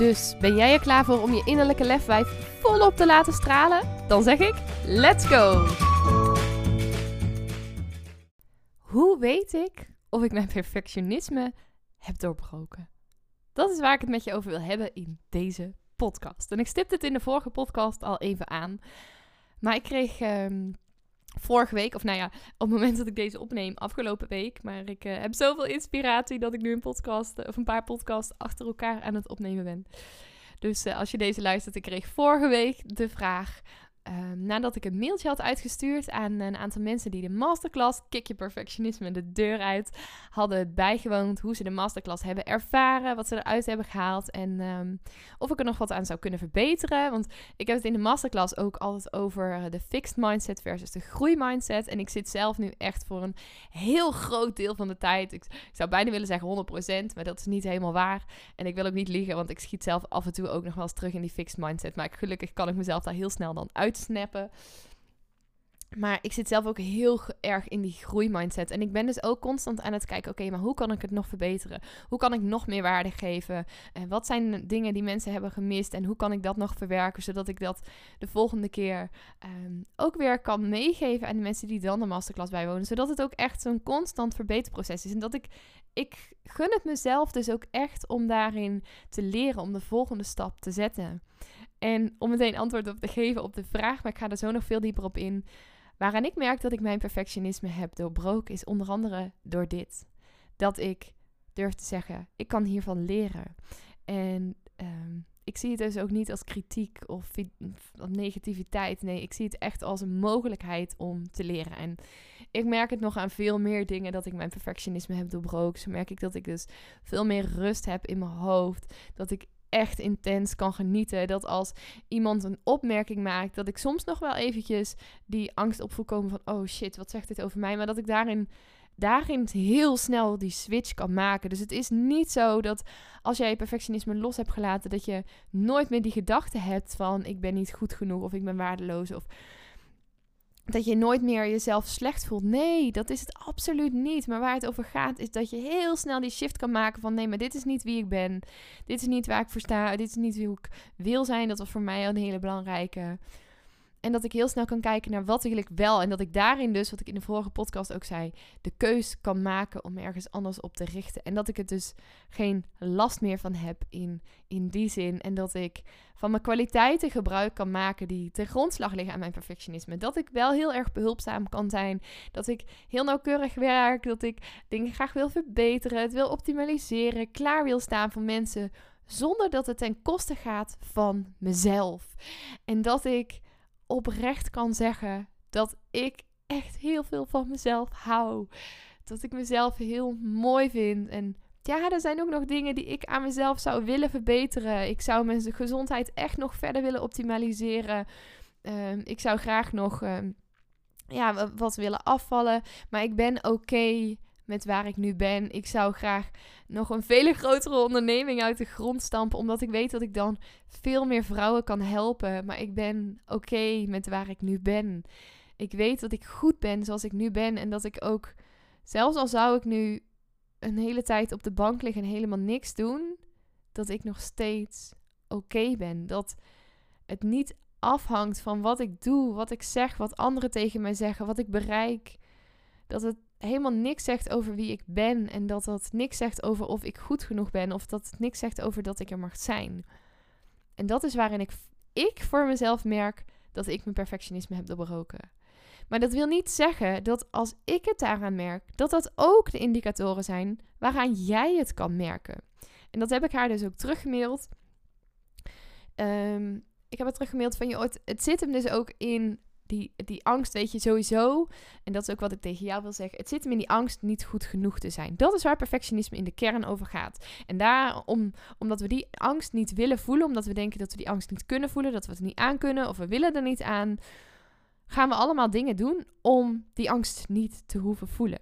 Dus ben jij er klaar voor om je innerlijke lefwijf volop te laten stralen? Dan zeg ik: let's go! Hoe weet ik of ik mijn perfectionisme heb doorbroken? Dat is waar ik het met je over wil hebben in deze podcast. En ik stipte het in de vorige podcast al even aan. Maar ik kreeg ehm, vorige week, of nou ja, op het moment dat ik deze opneem, afgelopen week. Maar ik uh, heb zoveel inspiratie dat ik nu een podcast, eh, of een paar podcasts achter elkaar aan het opnemen ben. Dus uh, als je deze luistert, ik kreeg vorige week de vraag Ehm, nadat ik een mailtje had uitgestuurd aan een aantal mensen die de masterclass Kick Je Perfectionisme de deur uit hadden bijgewoond, hoe ze de masterclass hebben ervaren, wat ze eruit hebben gehaald en ehm, of ik er nog wat aan zou kunnen verbeteren. Want ik heb het in de masterclass ook altijd over de fixed mindset versus de groeimindset. En ik zit zelf nu echt voor een heel groot deel van de tijd, ik, ik zou bijna willen zeggen 100%, maar dat is niet helemaal waar. En ik wil ook niet liegen, want ik schiet zelf af en toe ook nog wel eens terug in die fixed mindset. Maar gelukkig kan ik mezelf daar heel snel dan uit snappen. Maar ik zit zelf ook heel erg in die groeimindset. En ik ben dus ook constant aan het kijken: oké, maar hoe kan ik het nog verbeteren? Hoe kan ik nog meer waarde geven? En wat zijn dingen die mensen hebben gemist? En hoe kan ik dat nog verwerken zodat ik dat de volgende keer ehm, ook weer kan meegeven aan de mensen die dan de masterclass bijwonen? Zodat het ook echt zo'n constant verbeterproces is. En dat ik, ik gun het mezelf dus ook echt om daarin te leren, om de volgende stap te zetten. En om meteen antwoord op te geven op de vraag, maar ik ga er zo nog veel dieper op in. Waaraan ik merk dat ik mijn perfectionisme heb doorbroken, is onder andere door dit. Dat ik durf te zeggen, ik kan hiervan leren. En ehm, ik zie het dus ook niet als kritiek of, of negativiteit. Nee, ik zie het echt als een mogelijkheid om te leren. En ik merk het nog aan veel meer dingen dat ik mijn perfectionisme heb doorbroken. Zo merk ik dat ik dus veel meer rust heb in mijn hoofd. Dat ik echt intens kan genieten. Dat als iemand een opmerking maakt, dat ik soms nog wel eventjes die angst op komen van, oh shit, wat zegt dit over mij? Maar dat ik daarin, daarin heel snel die switch kan maken. Dus het is niet zo dat als jij je perfectionisme los hebt gelaten, dat je nooit meer die gedachte hebt van, ik ben niet goed genoeg of ik ben waardeloos of dat je nooit meer jezelf slecht voelt. Nee, dat is het absoluut niet. Maar waar het over gaat, is dat je heel snel die shift kan maken van nee, maar dit is niet wie ik ben. Dit is niet waar ik voor sta. Dit is niet wie ik wil zijn. Dat was voor mij een hele belangrijke. En dat ik heel snel kan kijken naar wat wil ik wel. En dat ik daarin dus, wat ik in de vorige podcast ook zei, de keus kan maken om ergens anders op te richten. En dat ik het dus geen last meer van heb in, in die zin. En dat ik van mijn kwaliteiten gebruik kan maken die ten grondslag liggen aan mijn perfectionisme. Dat ik wel heel erg behulpzaam kan zijn. Dat ik heel nauwkeurig werk. Dat ik dingen graag wil verbeteren. Het wil optimaliseren. Klaar wil staan voor mensen. Zonder dat het ten koste gaat van mezelf. En dat ik oprecht kan zeggen dat ik echt heel veel van mezelf hou. Dat ik mezelf heel mooi vind. En ja, er zijn ook nog dingen die ik aan mezelf zou willen verbeteren. Ik zou mijn gezondheid echt nog verder willen optimaliseren. Ehm, ik zou graag nog um, ja, wat willen afvallen. Maar ik ben oké met waar ik nu ben. Ik zou graag nog een vele grotere onderneming uit de grond stampen, omdat ik weet dat ik dan veel meer vrouwen kan helpen. Maar ik ben oké met waar ik nu ben. Ik weet dat ik goed ben zoals ik nu ben en dat ik ook, zelfs al zou ik nu een hele tijd op de bank liggen en helemaal niks doen, dat ik nog steeds oké ben. Dat het niet afhangt van wat ik doe, wat ik zeg, wat anderen tegen mij zeggen, wat ik bereik. Dat het helemaal niks zegt over wie ik ben. En dat dat niks zegt over of ik goed genoeg ben. Of dat het niks zegt over dat ik er mag zijn. En dat is waarin ik, ik voor mezelf merk dat ik mijn perfectionisme heb doorbroken. Maar dat wil niet zeggen dat als ik het daaraan merk, dat dat ook de indicatoren zijn waaraan jij het kan merken. En dat heb ik haar dus ook teruggemaild. Um, ik heb het teruggemaild van je, het zit hem dus ook in die, die angst, weet je, sowieso. En dat is ook wat ik tegen jou wil zeggen. Het zit hem in die angst niet goed genoeg te zijn. Dat is waar perfectionisme in de kern over gaat. En daarom, omdat we die angst niet willen voelen, omdat we denken dat we die angst niet kunnen voelen, dat we het niet aan kunnen of we willen er niet aan, gaan we allemaal dingen doen om die angst niet te hoeven voelen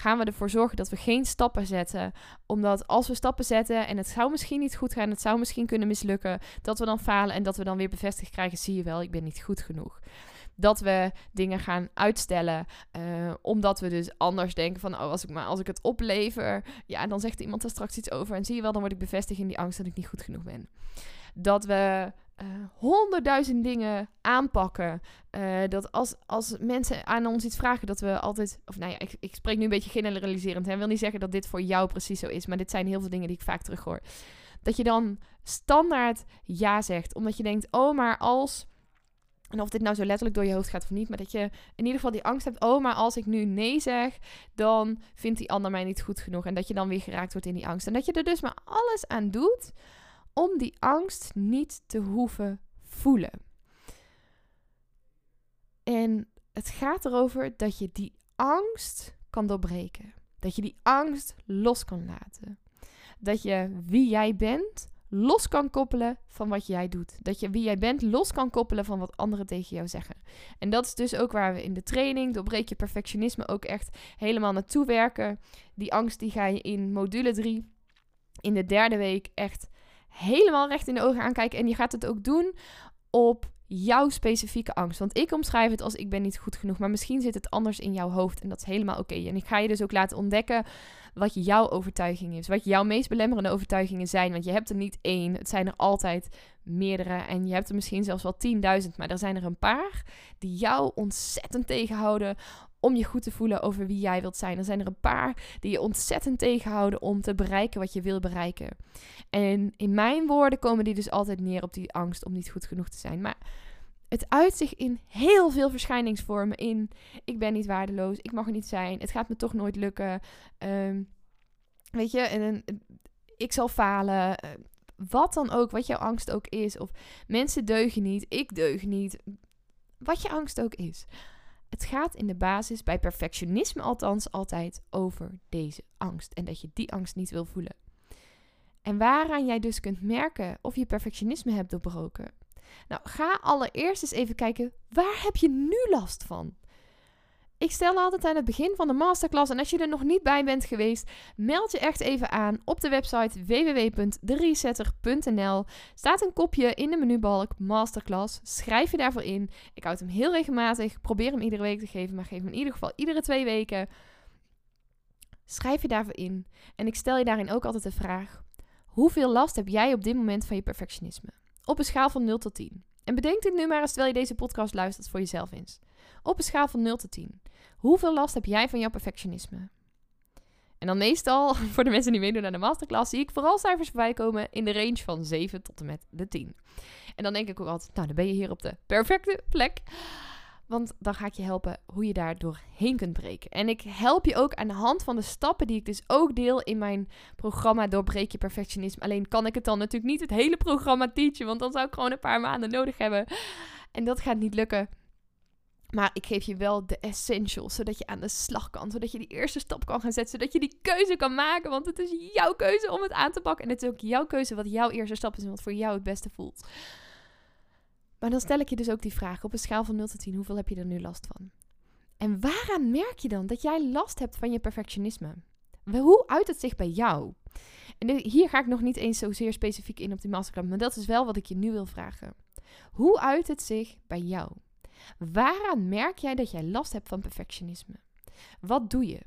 gaan we ervoor zorgen dat we geen stappen zetten. Omdat als we stappen zetten en het zou misschien niet goed gaan, het zou misschien kunnen mislukken, dat we dan falen en dat we dan weer bevestigd krijgen, zie je wel, ik ben niet goed genoeg. Dat we dingen gaan uitstellen, uh, omdat we dus anders denken van, oh, als ik, maar, als ik het oplever, ja, dan zegt iemand er straks iets over en zie je wel, dan word ik bevestigd in die angst dat ik niet goed genoeg ben. Dat we uh, honderdduizend dingen aanpakken. Uh, dat als, als mensen aan ons iets vragen, dat we altijd. Of nou ja, ik, ik spreek nu een beetje generaliserend. Ik wil niet zeggen dat dit voor jou precies zo is. Maar dit zijn heel veel dingen die ik vaak terughoor. Dat je dan standaard ja zegt. Omdat je denkt, oh, maar als. En of dit nou zo letterlijk door je hoofd gaat of niet. Maar dat je in ieder geval die angst hebt. Oh, maar als ik nu nee zeg. Dan vindt die ander mij niet goed genoeg. En dat je dan weer geraakt wordt in die angst. En dat je er dus maar alles aan doet om die angst niet te hoeven voelen. En het gaat erover dat je die angst kan doorbreken. Dat je die angst los kan laten. Dat je wie jij bent los kan koppelen van wat jij doet. Dat je wie jij bent los kan koppelen van wat anderen tegen jou zeggen. En dat is dus ook waar we in de training doorbreek je perfectionisme ook echt helemaal naartoe werken. Die angst die ga je in module 3 in de derde week echt helemaal recht in de ogen aankijken. En je gaat het ook doen op jouw specifieke angst. Want ik omschrijf het als ik ben niet goed genoeg. Maar misschien zit het anders in jouw hoofd. En dat is helemaal oké. En ik ga je dus ook laten ontdekken wat jouw overtuiging is. Wat jouw meest belemmerende overtuigingen zijn. Want je hebt er niet één. Het zijn er altijd meerdere. En je hebt er misschien zelfs wel 10.000. Maar er zijn er een paar die jou ontzettend tegenhouden om je goed te voelen over wie jij wilt zijn. Er zijn er een paar die je ontzettend tegenhouden om te bereiken wat je wil bereiken. En in mijn woorden komen die dus altijd neer op die angst om niet goed genoeg te zijn. Maar het uit zich in heel veel verschijningsvormen. In ik ben niet waardeloos, ik mag er niet zijn, het gaat me toch nooit lukken. Ehm, weet je, en, ik zal falen. Eh, wat dan ook, wat jouw angst ook is. Of mensen deugen niet, ik deug niet. Wat je angst ook is. Het gaat in de basis, bij perfectionisme althans, altijd over deze angst. En dat je die angst niet wil voelen. En waaraan jij dus kunt merken of je perfectionisme hebt doorbroken. Nou, ga allereerst eens even kijken, waar heb je nu last van? Ik stel altijd aan het begin van de masterclass. En als je er nog niet bij bent geweest, meld je echt even aan op de website www.deresetter.nl. Staat een kopje in de menubalk masterclass. Schrijf je daarvoor in. Ik houd hem heel regelmatig. Probeer hem iedere week te geven, maar geef hem in ieder geval iedere twee weken. Schrijf je daarvoor in. En ik stel je daarin ook altijd de vraag: hoeveel last heb jij op dit moment van je perfectionisme? Op een schaal van 0 tot 10. En bedenk dit nu maar eens terwijl je deze podcast luistert voor jezelf eens. Op een schaal van 0 tot 10. Hoeveel last heb jij van jouw perfectionisme? En dan meestal, voor de mensen die meedoen aan de masterclass, zie ik vooral cijfers voorbij komen in de range van 7 tot en met de 10. En dan denk ik ook altijd, nou dan ben je hier op de perfecte plek. Want dan ga ik je helpen hoe je daar doorheen kunt breken. En ik help je ook aan de hand van de stappen die ik dus ook deel in mijn programma Doorbreek je perfectionisme. Alleen kan ik het dan natuurlijk niet het hele programma teachen, want dan zou ik gewoon een paar maanden nodig hebben. En dat gaat niet lukken. Maar ik geef je wel de essentials, zodat je aan de slag kan. Zodat je die eerste stap kan gaan zetten. Zodat je die keuze kan maken. Want het is jouw keuze om het aan te pakken. En het is ook jouw keuze wat jouw eerste stap is en wat voor jou het beste voelt. Maar dan stel ik je dus ook die vraag op een schaal van 0 tot 10. Hoeveel heb je er nu last van? En waaraan merk je dan dat jij last hebt van je perfectionisme? Hoe uit het zich bij jou? En hier ga ik nog niet eens zozeer specifiek in op die masterclass. Maar dat is wel wat ik je nu wil vragen. Hoe uit het zich bij jou? Waaraan merk jij dat jij last hebt van perfectionisme? Wat doe je?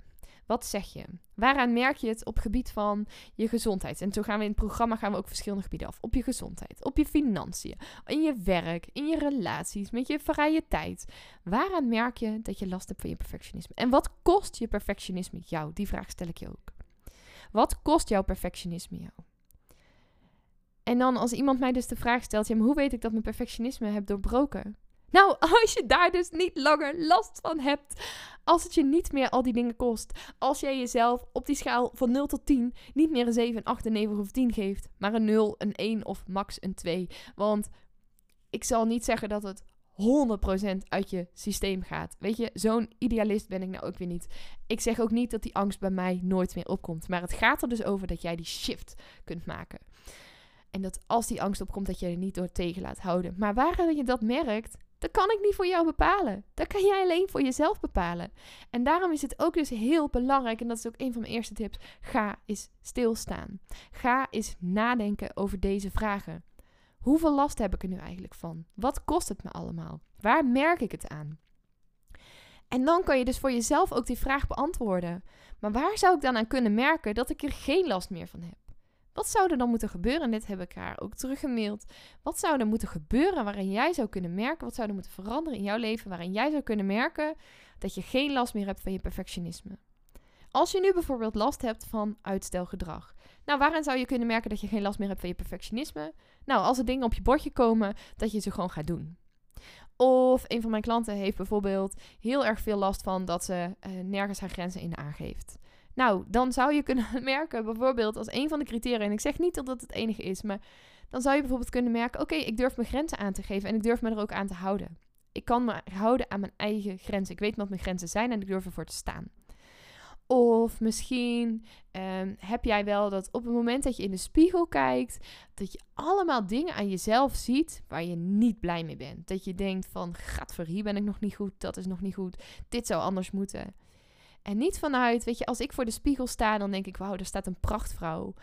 Wat zeg je? Waaraan merk je het op gebied van je gezondheid? En zo gaan we in het programma gaan we ook verschillende gebieden af. Op je gezondheid, op je financiën, in je werk, in je relaties, met je vrije tijd. Waaraan merk je dat je last hebt van je perfectionisme? En wat kost je perfectionisme jou? Die vraag stel ik je ook. Wat kost jouw perfectionisme jou? En dan als iemand mij dus de vraag stelt, ja, maar hoe weet ik dat mijn perfectionisme heb doorbroken? Nou, als je daar dus niet langer last van hebt, als het je niet meer al die dingen kost, als jij jezelf op die schaal van 0 tot 10 niet meer een 7, een 8, een 9 of 10 geeft, maar een 0, een 1 of max een 2. Want ik zal niet zeggen dat het 100% 100% uit je systeem gaat. Weet je, zo'n idealist ben ik nou ook weer niet. Ik zeg ook niet dat die angst bij mij nooit meer opkomt. Maar het gaat er dus over dat jij die shift kunt maken. En dat als die angst opkomt, dat je er niet door tegen laat houden. Maar waarin je dat merkt, dat kan ik niet voor jou bepalen. Dat kan jij alleen voor jezelf bepalen. En daarom is het ook dus heel belangrijk, en dat is ook een van mijn eerste tips: ga eens stilstaan. Ga eens nadenken over deze vragen. Hoeveel last heb ik er nu eigenlijk van? Wat kost het me allemaal? Waar merk ik het aan? En dan kan je dus voor jezelf ook die vraag beantwoorden. Maar waar zou ik dan aan kunnen merken dat ik er geen last meer van heb? Wat zou er dan moeten gebeuren? En dit heb ik haar ook teruggemaild. Wat zou er moeten gebeuren waarin jij zou kunnen merken? Wat zou er moeten veranderen in jouw leven waarin jij zou kunnen merken dat je geen last meer hebt van je perfectionisme? Als je nu bijvoorbeeld last hebt van uitstelgedrag. Nou, waarin zou je kunnen merken dat je geen last meer hebt van je perfectionisme? Nou, als er dingen op je bordje komen, dat je ze gewoon gaat doen. Of een van mijn klanten heeft bijvoorbeeld heel erg veel last van dat ze uh, nergens haar grenzen in aangeeft. Nou, dan zou je kunnen merken, bijvoorbeeld als een van de criteria, en ik zeg niet dat dat het enige is, maar dan zou je bijvoorbeeld kunnen merken: oké, ik durf mijn grenzen aan te geven en ik durf me er ook aan te houden. Ik kan me houden aan mijn eigen grenzen. Ik weet wat mijn grenzen zijn en ik durf ervoor te staan. Of misschien um, heb jij wel dat op het moment dat je in de spiegel kijkt, dat je allemaal dingen aan jezelf ziet waar je niet blij mee bent. Dat je denkt van, gadver, hier ben ik nog niet goed, dat is nog niet goed, dit zou anders moeten. En niet vanuit, weet je, als ik voor de spiegel sta, dan denk ik, wauw, daar staat een prachtvrouw.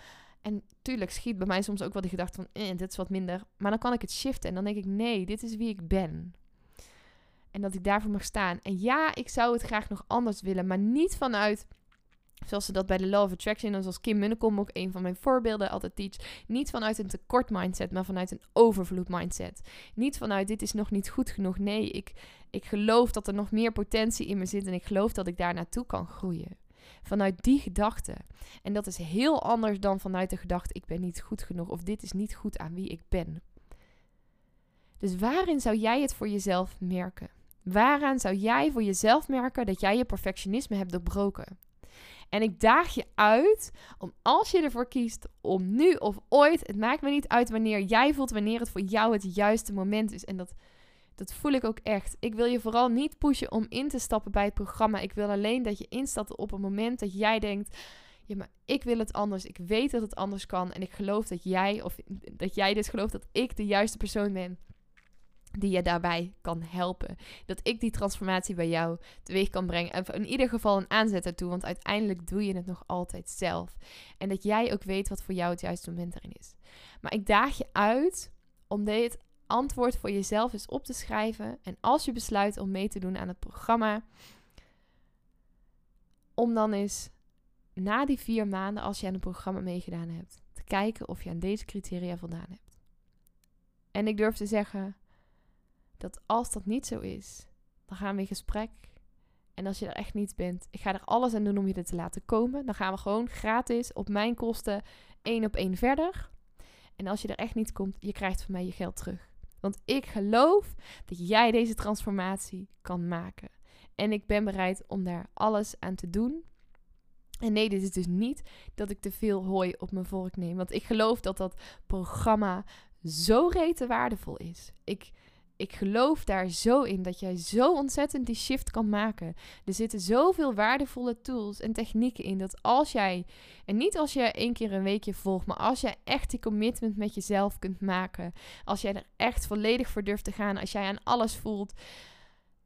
En tuurlijk schiet bij mij soms ook wel de gedachte van, eh, dit is wat minder. Maar dan kan ik het shiften en dan denk ik, nee, dit is wie ik ben. En dat ik daarvoor mag staan. En ja, ik zou het graag nog anders willen, maar niet vanuit Zoals ze dat bij de Law of Attraction en zoals Kim Munnekom ook een van mijn voorbeelden altijd teach. Niet vanuit een tekort mindset, maar vanuit een overvloed mindset. Niet vanuit dit is nog niet goed genoeg. Nee, ik, ik geloof dat er nog meer potentie in me zit en ik geloof dat ik daar naartoe kan groeien. Vanuit die gedachte. En dat is heel anders dan vanuit de gedachte ik ben niet goed genoeg of dit is niet goed aan wie ik ben. Dus waarin zou jij het voor jezelf merken? Waaraan zou jij voor jezelf merken dat jij je perfectionisme hebt doorbroken? En ik daag je uit om als je ervoor kiest om nu of ooit, het maakt me niet uit wanneer jij voelt, wanneer het voor jou het juiste moment is. En dat, dat voel ik ook echt. Ik wil je vooral niet pushen om in te stappen bij het programma. Ik wil alleen dat je instapt op een moment dat jij denkt. Ja, maar ik wil het anders. Ik weet dat het anders kan. En ik geloof dat jij, of dat jij dus gelooft dat ik de juiste persoon ben die je daarbij kan helpen. Dat ik die transformatie bij jou teweeg kan brengen. En in ieder geval een aanzet ertoe, want uiteindelijk doe je het nog altijd zelf. En dat jij ook weet wat voor jou het juiste moment erin is. Maar ik daag je uit om dit antwoord voor jezelf eens op te schrijven. En als je besluit om mee te doen aan het programma, om dan eens na die vier maanden, als je aan het programma meegedaan hebt, te kijken of je aan deze criteria voldaan hebt. En ik durf te zeggen, dat als dat niet zo is, dan gaan we in gesprek. En als je er echt niet bent, ik ga er alles aan doen om je er te laten komen. Dan gaan we gewoon gratis op mijn kosten één op één verder. En als je er echt niet komt, je krijgt van mij je geld terug. Want ik geloof dat jij deze transformatie kan maken. En ik ben bereid om daar alles aan te doen. En nee, dit is dus niet dat ik te veel hooi op mijn vork neem. Want ik geloof dat dat programma zo rete waardevol is. Ik ik geloof daar zo in dat jij zo ontzettend die shift kan maken. Er zitten zoveel waardevolle tools en technieken in dat als jij, en niet als je één keer een weekje volgt, maar als jij echt die commitment met jezelf kunt maken, als jij er echt volledig voor durft te gaan, als jij aan alles voelt,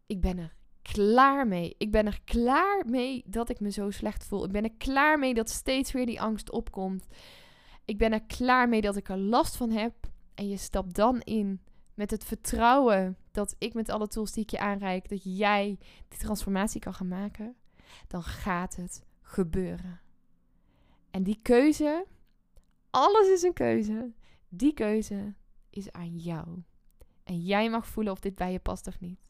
ik ben er klaar mee. Ik ben er klaar mee dat ik me zo slecht voel. Ik ben er klaar mee dat steeds weer die angst opkomt. Ik ben er klaar mee dat ik er last van heb. En je stapt dan in met het vertrouwen dat ik met alle tools die ik je aanreik, dat jij die transformatie kan gaan maken, dan gaat het gebeuren. En die keuze, alles is een keuze, die keuze is aan jou. En jij mag voelen of dit bij je past of niet.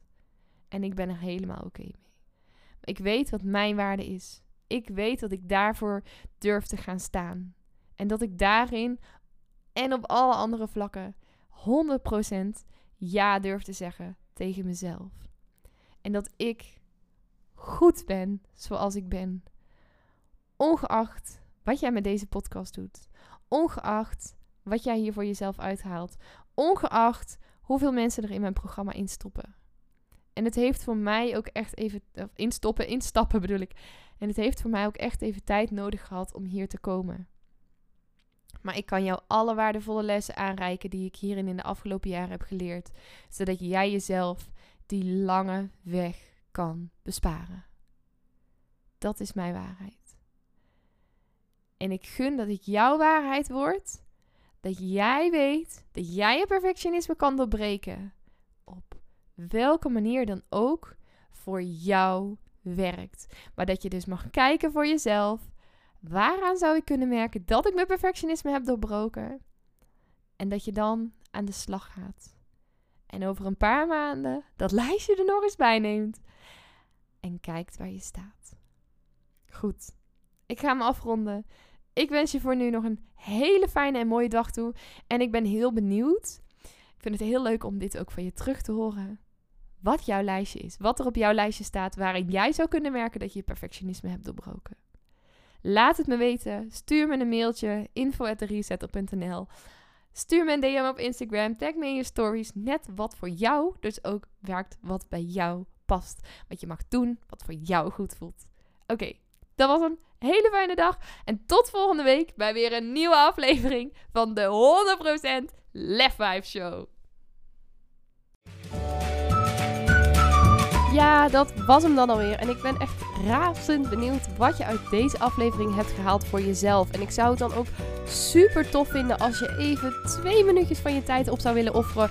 En ik ben er helemaal oké mee. Ik weet wat mijn waarde is. Ik weet dat ik daarvoor durf te gaan staan. En dat ik daarin en op alle andere vlakken 100% ja durf te zeggen tegen mezelf. En dat ik goed ben zoals ik ben. Ongeacht wat jij met deze podcast doet. Ongeacht wat jij hier voor jezelf uithaalt. Ongeacht hoeveel mensen er in mijn programma instoppen. En het heeft voor mij ook echt even, of instoppen, instappen bedoel ik. En het heeft voor mij ook echt even tijd nodig gehad om hier te komen. Maar ik kan jou alle waardevolle lessen aanreiken die ik hierin in de afgelopen jaren heb geleerd. Zodat jij jezelf die lange weg kan besparen. Dat is mijn waarheid. En ik gun dat ik jouw waarheid word. Dat jij weet dat jij je perfectionisme kan doorbreken. Op welke manier dan ook voor jou werkt. Maar dat je dus mag kijken voor jezelf. Waaraan zou ik kunnen merken dat ik mijn perfectionisme heb doorbroken? En dat je dan aan de slag gaat. En over een paar maanden dat lijstje er nog eens bij neemt. En kijkt waar je staat. Goed, ik ga me afronden. Ik wens je voor nu nog een hele fijne en mooie dag toe. En ik ben heel benieuwd. Ik vind het heel leuk om dit ook van je terug te horen. Wat jouw lijstje is. Wat er op jouw lijstje staat waarin jij zou kunnen merken dat je je perfectionisme hebt doorbroken. Laat het me weten. Stuur me een mailtje. info.resetter.nl Stuur me een DM op Instagram. Tag me in je stories. Net wat voor jou dus ook werkt wat bij jou past. Wat je mag doen wat voor jou goed voelt. Oké, dat was een hele fijne dag. En tot volgende week bij weer een nieuwe aflevering van de 100% Lef Vibe Show. Ja, dat was hem dan alweer. En ik ben echt razend benieuwd wat je uit deze aflevering hebt gehaald voor jezelf. En ik zou het dan ook super tof vinden als je even twee minuutjes van je tijd op zou willen offeren